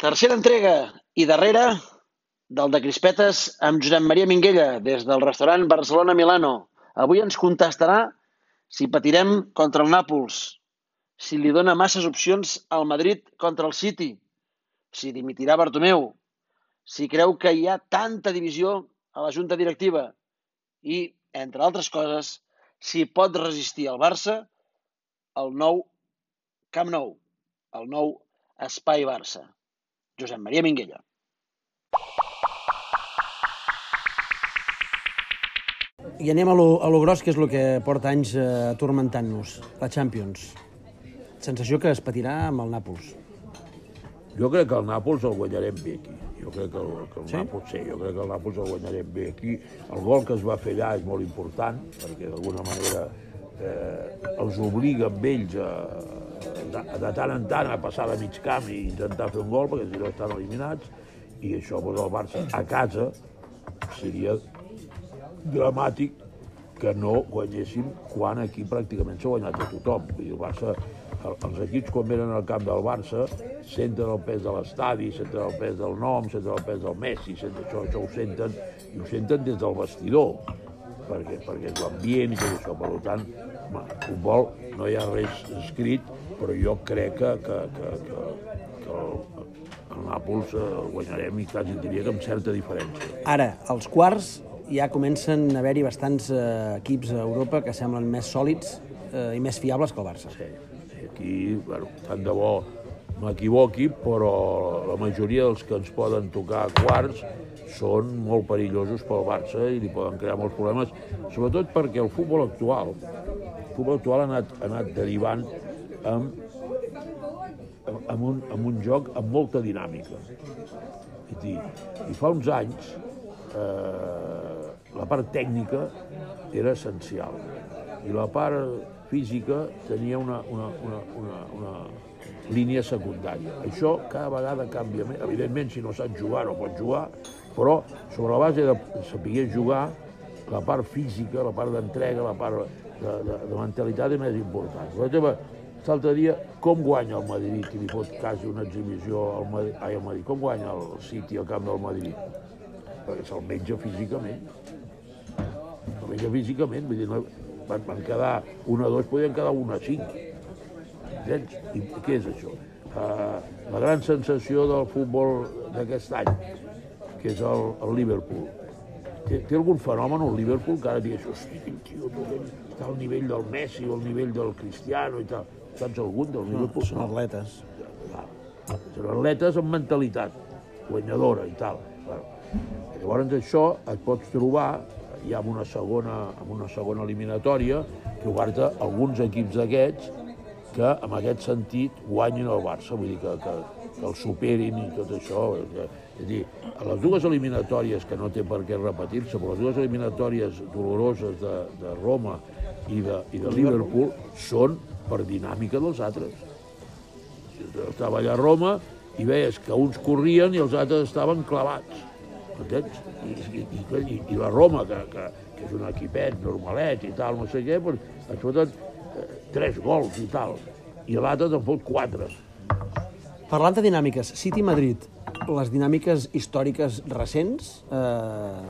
Tercera entrega i darrera del de Crispetes amb Josep Maria Minguella des del restaurant Barcelona Milano. Avui ens contestarà si patirem contra el Nàpols, si li dona masses opcions al Madrid contra el City, si dimitirà Bartomeu, si creu que hi ha tanta divisió a la junta directiva i, entre altres coses, si pot resistir el Barça el nou Camp Nou, el nou Espai Barça. Josep Maria Minguella. I anem a lo, a lo gros, que és el que porta anys eh, atormentant-nos, la Champions. Sensació que es patirà amb el Nàpols. Jo crec que el Nàpols el guanyarem bé aquí. Jo crec que el, que el Sí? Nàpols, sí, jo crec que el Nàpols el guanyarem bé aquí. El gol que es va fer allà és molt important, perquè d'alguna manera eh, els obliga amb ells a, de, de tant en tant a passar de mig camp i intentar fer un gol, perquè si no estan eliminats, i això doncs, el Barça a casa seria dramàtic que no guanyéssim quan aquí pràcticament s'ha guanyat a tothom. Vull dir, el Barça, el, els equips quan venen al camp del Barça senten el pes de l'estadi, senten el pes del nom, senten el pes del Messi, senten, això, això ho senten, i ho senten des del vestidor, perquè, perquè és l'ambient i tot això. Per tant, home, futbol no hi ha res escrit, però jo crec que, que, que, que, que el, el Nàpols eh, el guanyarem i quasi diria que amb certa diferència. Ara, als quarts ja comencen a haver-hi bastants eh, equips a Europa que semblen més sòlids eh, i més fiables que el Barça. Sí, sí, aquí, bueno, tant de bo m'equivoqui, però la majoria dels que ens poden tocar a quarts són molt perillosos pel Barça i li poden crear molts problemes, sobretot perquè el futbol actual, futbol actual ha anat, ha anat derivant amb, amb, un, amb un joc amb molta dinàmica. És dir, i fa uns anys eh, la part tècnica era essencial i la part física tenia una, una, una, una, una línia secundària. Això cada vegada canvia més. Evidentment, si no saps jugar, no pots jugar, però sobre la base de saber jugar, la part física, la part d'entrega, la part de, de, de mentalitat és més important. Per exemple, l'altre dia, com guanya el Madrid, que li fot quasi una exhibició al Madrid, ai, al Madrid, com guanya el City al camp del Madrid? Perquè se'l menja físicament. Se'l menja físicament, vull dir, no, van, van quedar una a dos, podien quedar una a cinc. Entens? I què és això? Uh, la gran sensació del futbol d'aquest any, que és el, el Liverpool. Té, té algun fenomen el Liverpool que ara digués, hosti, quin tio, està al nivell del Messi o al nivell del Cristiano i tal. Saps algun del Liverpool? Són atletes. Clar. Són atletes amb mentalitat guanyadora i tal. Bueno, llavors això et pots trobar ja amb una segona, amb una segona eliminatòria que guarda alguns equips d'aquests que en aquest sentit guanyin el Barça, vull dir que, que, que el superin i tot això. És a dir, a les dues eliminatòries, que no té per què repetir-se, però les dues eliminatòries doloroses de, de Roma i de, i de Liverpool són per dinàmica dels altres. Estava allà a Roma i veies que uns corrien i els altres estaven clavats. Entens? I, i, i, i la Roma, que, que, que és un equipet normalet i tal, no sé què, doncs, et foten eh, tres gols i tal. I l'altre te'n fot quatre. Parlant de dinàmiques, City-Madrid, les dinàmiques històriques recents eh,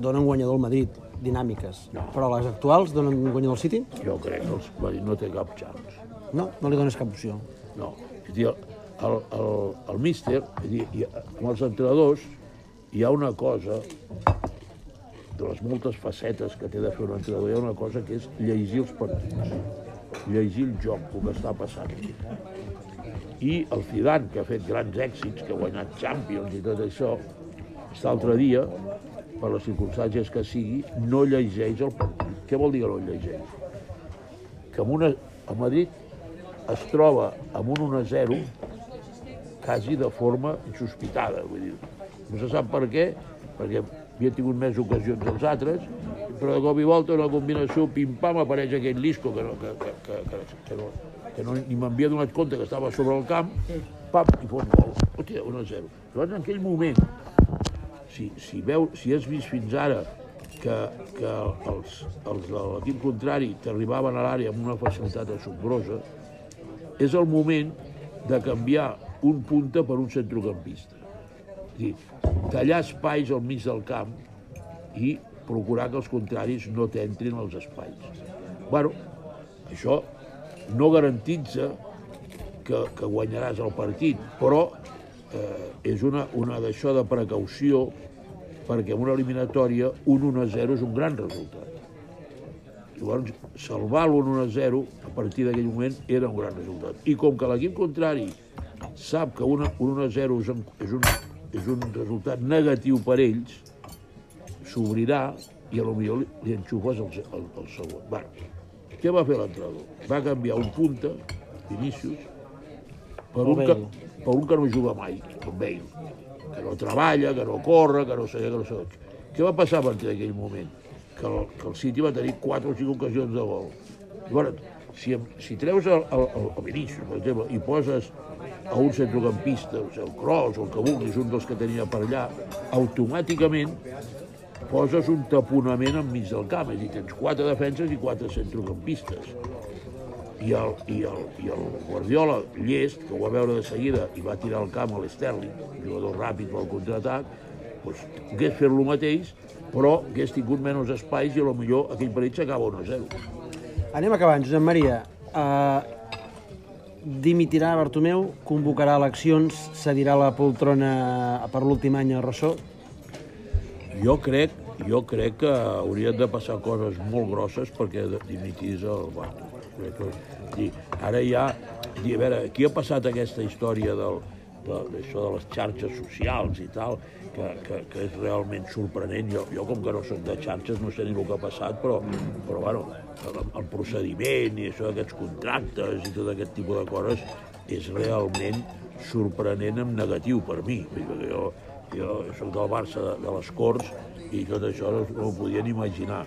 donen guanyador al Madrid, dinàmiques. No. Però les actuals donen guanyador al City? Jo crec que els Madrid no té cap chance. No, no li dones cap opció. No. És dir, el, el, el míster, dir, amb els entrenadors, hi ha una cosa, de les moltes facetes que té de fer un entrenador, hi ha una cosa que és llegir els partits, llegir el joc, el que està passant. I el Zidane, que ha fet grans èxits, que ha guanyat Champions i tot això, l'altre dia, per les circumstàncies que sigui, no llegeix el partit. Què vol dir que no llegeix? Que amb una, a Madrid es troba amb un 1-0 quasi de forma insospitada, vull dir. No se sap per què, perquè havia tingut més ocasions els altres, però de cop i volta una combinació pim-pam apareix aquell Lisco que no, que, que, que, que, que no, que no ni m'havia donat compte que estava sobre el camp, pam, i fot gol. Hòstia, 1-0. Llavors, en aquell moment, si, si, veu, si has vist fins ara que, que els, els de l'equip contrari t'arribaven a l'àrea amb una facilitat assombrosa, és el moment de canviar un punta per un centrocampista. Dir, tallar espais al mig del camp i procurar que els contraris no t'entrin als espais. bueno, això no garantitza que, que guanyaràs el partit, però eh, és una, una d'això de precaució perquè en una eliminatòria un 1-0 és un gran resultat. Llavors, salvar l'1-0 a partir d'aquell moment era un gran resultat. I com que l'equip contrari sap que un 1-0 és, un, és, un, és un resultat negatiu per ells, s'obrirà i a lo millor li, li enxufes el, el, el segon. Bueno, què va fer l'entrenador? Va canviar un punta, Vinícius, per un, que, per un que no juga mai, com Bale, que no treballa, que no corre, que no sé què, que no sé què. Què va passar a partir d'aquell moment? Que el, que el City va tenir 4 o 5 ocasions de gol. Llavors, si, si treus el, el, el, el Vinícius, per exemple, i poses a un centrocampista, o sigui, el Cross o el que vulguis, un dels que tenia per allà, automàticament poses un taponament enmig del camp, és a dir, tens quatre defenses i quatre centrocampistes. I el, i el, i el Guardiola, llest, que ho va veure de seguida i va tirar al camp a l'Sterling, jugador ràpid pel contraatac, doncs, hagués fet el mateix, però hagués tingut menys espais i millor aquell parell s'acaba 1-0. Anem acabant, Josep Maria. Uh, dimitirà Bartomeu, convocarà eleccions, cedirà la poltrona per l'últim any a Rossó? Jo crec, jo crec que haurien de passar coses molt grosses perquè dimitís el Bartomeu. I ara ja, a veure, aquí ha passat aquesta història del, d'això de les xarxes socials i tal, que, que, que és realment sorprenent. Jo, jo com que no soc de xarxes, no sé ni el que ha passat, però, però bueno, el, el procediment i això d'aquests contractes i tot aquest tipus de coses és realment sorprenent en negatiu per mi. Perquè jo, jo soc del Barça de, de les Corts i tot això no ho podien imaginar.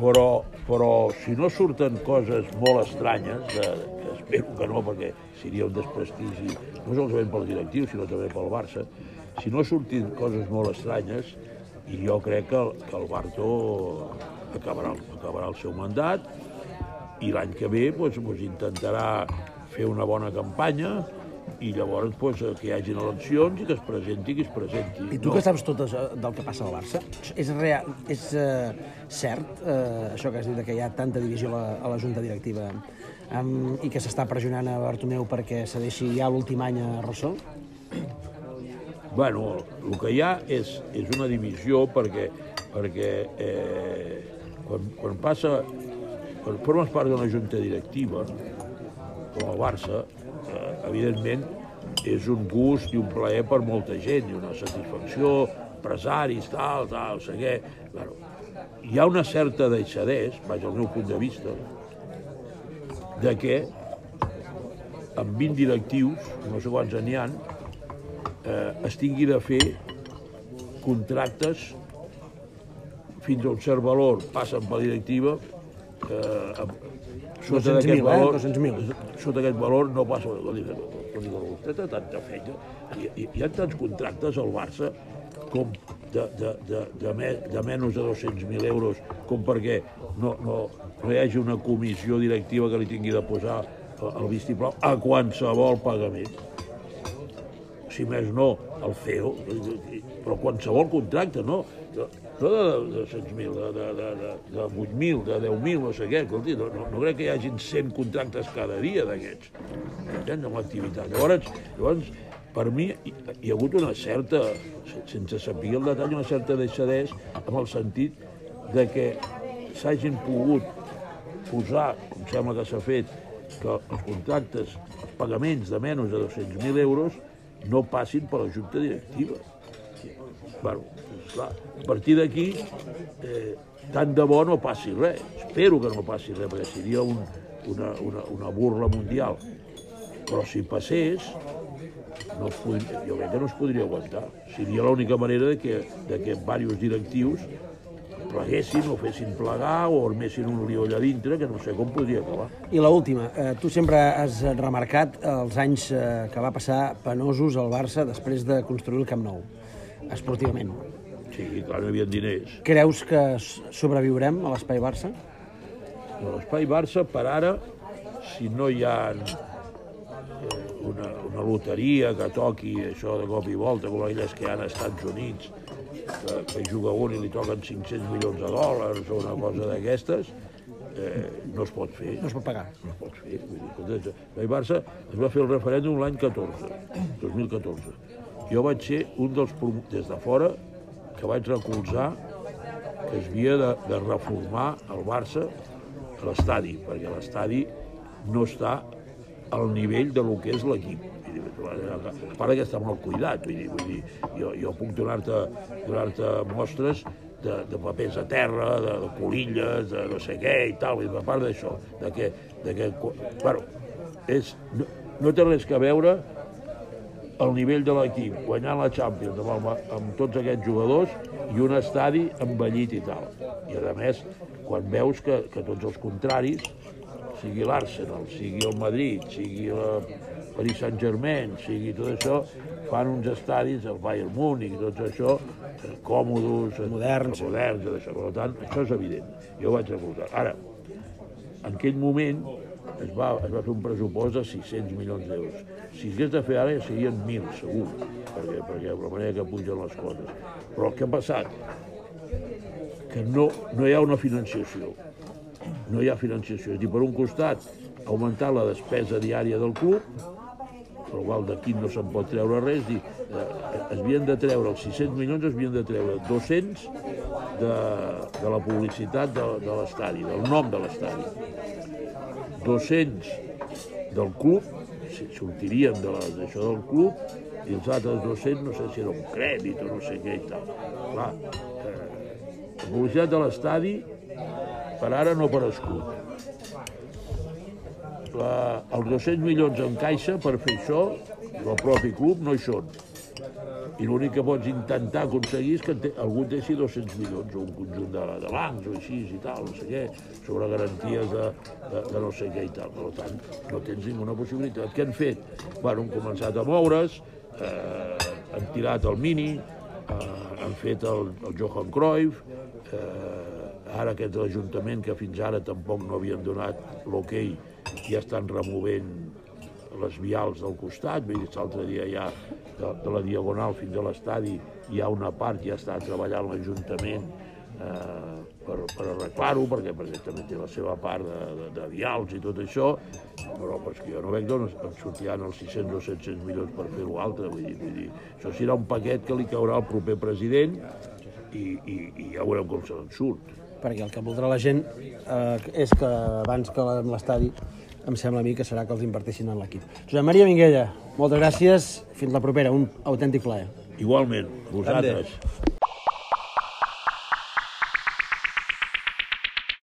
Però, però si no surten coses molt estranyes, de, que espero que no, perquè seria un desprestigi, no solament pel directiu, sinó també pel Barça, si no surtin coses molt estranyes, i jo crec que que el Barto acabarà, acabarà el seu mandat i l'any que ve doncs, doncs, intentarà fer una bona campanya i llavors doncs, que hi hagin eleccions i que es presenti qui es presenti. I tu no? que saps tot això del que passa al Barça, és, real, és uh, cert uh, això que has dit que hi ha tanta divisió a la, a la Junta Directiva um, i que s'està pressionant a Bartomeu perquè cedeixi ja l'últim any a Rossó? Bueno, el que hi ha és, és una divisió perquè, perquè eh, quan, quan passa, quan formes part d'una junta directiva, com el Barça, eh, evidentment és un gust i un plaer per molta gent i una satisfacció, empresaris, tal, tal, sé què. Bueno, hi ha una certa deixadès, vaja, al meu punt de vista, de que amb 20 directius, no sé quants n'hi ha, eh, es tingui de fer contractes fins a un cert valor, passen per la directiva, eh, sota d'aquest valor, eh? Sota aquest valor no passa, no dic, no dic, vostè té tanta feina, hi, hi, hi ha tants contractes al Barça com de, de, de, de, me, de menys de 200.000 euros com perquè no, no, no hi hagi una comissió directiva que li tingui de posar el vistiplau a qualsevol pagament si més no, el CEO, però qualsevol contracte, no? De, de 100.000, de, de, de, de, de 8.000, de 10.000, no sé què, escolti, no, no, no crec que hi hagin 100 contractes cada dia d'aquests, en l'activitat. Llavors, llavors, per mi hi, hi ha hagut una certa, sense saber el detall, una certa deixadesa en el sentit de que s'hagin pogut posar, com sembla que s'ha fet, que els contractes, els pagaments de menys de 200.000 euros no passin per la junta directiva. Bueno, clar, a partir d'aquí, eh, tant de bo no passi res. Espero que no passi res, perquè seria un, una, una, una burla mundial. Però si passés, no podria, jo crec que no es podria aguantar. Seria l'única manera de que, de que diversos directius pleguessin o fessin plegar o armessin un lió allà dintre, que no sé com podria acabar. I l última, eh, tu sempre has remarcat els anys eh, que va passar penosos al Barça després de construir el Camp Nou, esportivament. Sí, clar, no hi havia diners. Creus que sobreviurem a l'espai Barça? A l'espai Barça, per ara, si no hi ha eh, una, una loteria que toqui això de cop i volta, com aquelles que hi ha als Estats Units, que, que juga un i li toquen 500 milions de dòlars o una cosa d'aquestes, eh, no es pot fer. No es pot pagar. No es pot fer. Vull dir, escolta, el Barça es va fer el referèndum l'any 14, 2014. Jo vaig ser un dels, des de fora, que vaig recolzar que es havia de, de reformar el Barça a l'estadi, perquè l'estadi no està al nivell de lo que és l'equip. A part que està molt cuidat, vull dir, vull dir jo, jo puc donar-te donar mostres de, de papers a terra, de, de colilles, de no sé què i tal, dir, a part d'això, de que, de que, bueno, és, no, no té res que veure el nivell de l'equip, guanyant la Champions amb, el, amb tots aquests jugadors i un estadi envellit i tal. I a més, quan veus que, que tots els contraris, sigui l'Arsenal, sigui el Madrid, sigui el Paris Saint-Germain, sigui tot això, fan uns estadis, el Bayern Múnich, tot això, eh, còmodes, eh, Moderns. moderns, això. Per tant, això és evident. Jo ho vaig recolzar. Ara, en aquell moment es va, es va fer un pressupost de 600 milions d'euros. Si hagués de fer ara ja serien 1.000, segur, perquè, perquè la manera que pugen les coses. Però què ha passat? Que no, no hi ha una financiació. No hi ha financiació. És dir, per un costat, augmentar la despesa diària del club, per qual d'aquí no se'n pot treure res, dir, eh, es havien de treure, els 600 milions es havien de treure 200 de, de la publicitat de, de l'estadi, del nom de l'estadi. 200 del club, sortirien de la- del club, i els altres 200 no sé si era un crèdit o no sé què i tal. Clar, eh, la publicitat de l'estadi per ara no ha aparegut. La, els 200 milions en caixa per fer això, del propi club, no hi són. I l'únic que pots intentar aconseguir és que algú deixi 200 milions, o un conjunt de, de bancs, o així i tal, no sé què, sobre garanties de, de, de no sé què i tal. Per tant, no tens ninguna possibilitat. Què han fet? Bueno, han començat a moure's, eh, han tirat el Mini, eh, han fet el, el Johan Cruyff, eh, ara aquest Ajuntament que fins ara tampoc no havien donat l'hoquei, ja estan removent les vials del costat, vull dir, l'altre dia ja de, de la Diagonal fins a l'estadi hi ha una part, ja està treballant l'Ajuntament eh, per, per arreglar-ho, perquè, perquè també té la seva part de, de, de vials i tot això, però pues, que jo no veig d'on sortiran els 600 o 700 milions per fer-ho altre, vull dir, vull dir, això serà un paquet que li caurà al proper president i, i, i ja veurem com se n'en surt. perquè el que voldrà la gent eh, és que abans que l'estadi em sembla a mi que serà que els invertissin en l'equip. Josep Maria Minguella, moltes gràcies, fins la propera, un autèntic plaer. Igualment, vosaltres.